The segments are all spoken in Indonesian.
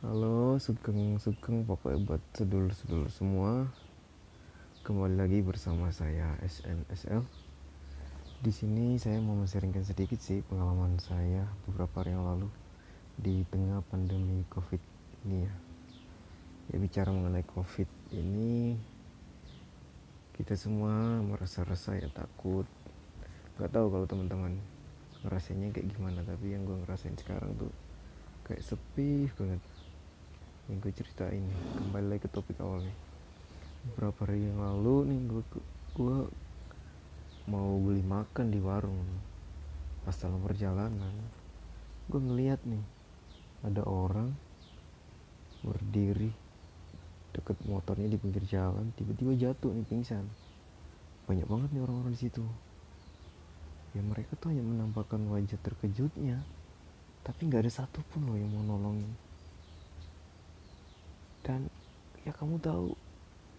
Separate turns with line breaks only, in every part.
Halo, sugeng-sugeng pokoknya buat sedulur-sedulur semua. Kembali lagi bersama saya SNSL. Di sini saya mau sharingkan sedikit sih pengalaman saya beberapa hari yang lalu di tengah pandemi Covid ini ya. Ya bicara mengenai Covid ini kita semua merasa resah ya takut. Gak tahu kalau teman-teman ngerasainnya kayak gimana tapi yang gue ngerasain sekarang tuh kayak sepi banget yang gue ceritain kembali lagi ke topik awalnya. Beberapa hari yang lalu nih gue gue mau beli makan di warung pas dalam perjalanan gue ngeliat nih ada orang berdiri deket motornya di pinggir jalan tiba-tiba jatuh nih pingsan. Banyak banget nih orang-orang di situ. Ya mereka tuh hanya menampakkan wajah terkejutnya tapi nggak ada satupun loh yang mau nolongin dan ya kamu tahu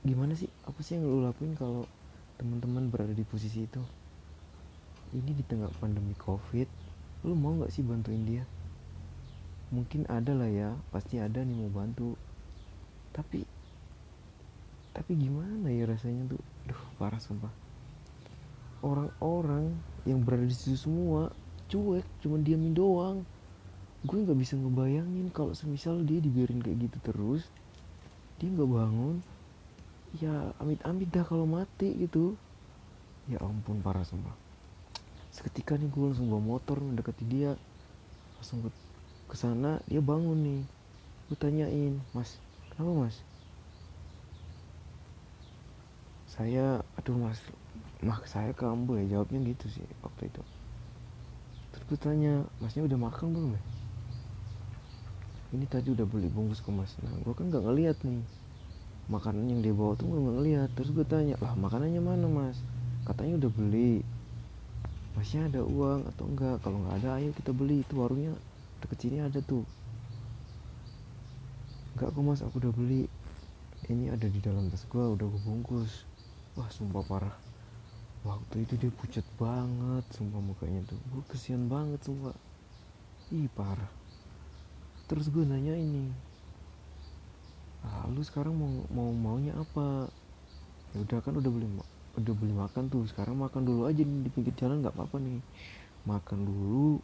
gimana sih? Apa sih yang lo lakuin kalau teman-teman berada di posisi itu? Ini di tengah pandemi covid lo mau nggak sih bantuin dia? Mungkin ada lah ya pasti ada nih mau bantu. Tapi tapi gimana ya rasanya tuh? Duh parah sumpah. Orang-orang yang berada di situ semua cuek cuma diamin doang. Gue nggak bisa ngebayangin kalau semisal dia dibiarin kayak gitu terus dia nggak bangun. Ya amit-amit dah kalau mati gitu. Ya ampun parah sumpah. Seketika nih gue langsung bawa motor mendekati dia. Langsung ke ke sana dia bangun nih. Gue tanyain mas kenapa mas? Saya aduh mas mah saya kambuh ya jawabnya gitu sih waktu itu. Terus gue tanya masnya udah makan belum ya ini tadi udah beli bungkus ke mas nah gue kan nggak ngeliat nih. Makanan yang dia bawa tuh gue nggak ngeliat. Terus gue tanya lah makanannya mana mas? Katanya udah beli. Masnya ada uang atau enggak? Kalau nggak ada ayo kita beli. Itu warungnya deket sini ada tuh. Enggak kok mas aku udah beli. Ini ada di dalam tas gue udah gue bungkus. Wah sumpah parah. Waktu itu dia pucat banget sumpah mukanya tuh. Gue kesian banget sumpah. Ih parah terus gue nanya ini ah, lu sekarang mau mau maunya apa? Ya udah kan udah beli udah beli makan tuh sekarang makan dulu aja di pinggir jalan nggak apa-apa nih. Makan dulu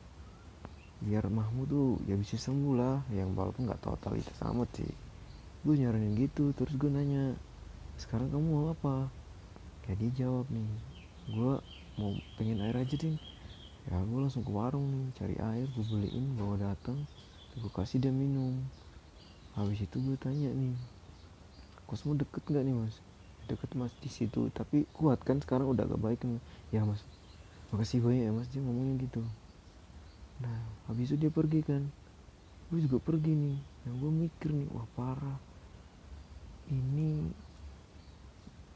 biar mahmu tuh ya bisa sembuh lah yang walaupun nggak totalitas amat sih. Gue nyaranin gitu terus gue nanya sekarang kamu mau apa? Ya dia jawab nih gue mau pengen air aja deh ya gue langsung ke warung nih cari air gue beliin bawa datang gue kasih dia minum. Habis itu gue tanya nih kosmo deket nggak nih mas? Deket mas di situ. Tapi kuat kan sekarang udah agak baik nih ya mas. Makasih banyak ya mas dia ngomongnya gitu. Nah habis itu dia pergi kan. Gue juga pergi nih. Yang gue mikir nih wah parah. Ini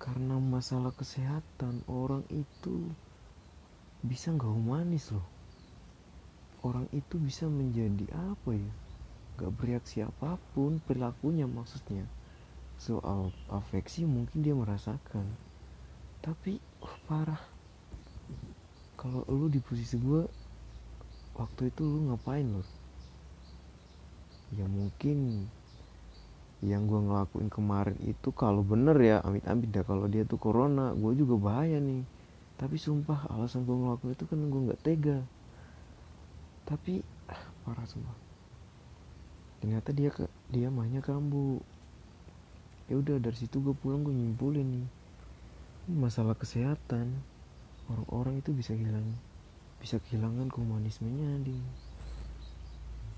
karena masalah kesehatan orang itu bisa nggak humanis loh orang itu bisa menjadi apa ya? Gak bereaksi apa pun perilakunya maksudnya. Soal afeksi mungkin dia merasakan. Tapi uh, parah. Kalau lu di posisi gue waktu itu lu ngapain lo ya mungkin yang gue ngelakuin kemarin itu kalau bener ya amit-amit dah. Kalau dia tuh corona gue juga bahaya nih. Tapi sumpah alasan gue ngelakuin itu kan gue nggak tega tapi ah, parah semua. Ternyata dia ke dia mahnya kambuh ya udah dari situ gue pulang gue nyimpulin nih. Masalah kesehatan. Orang-orang itu bisa kehilangan bisa kehilangan komunismenya di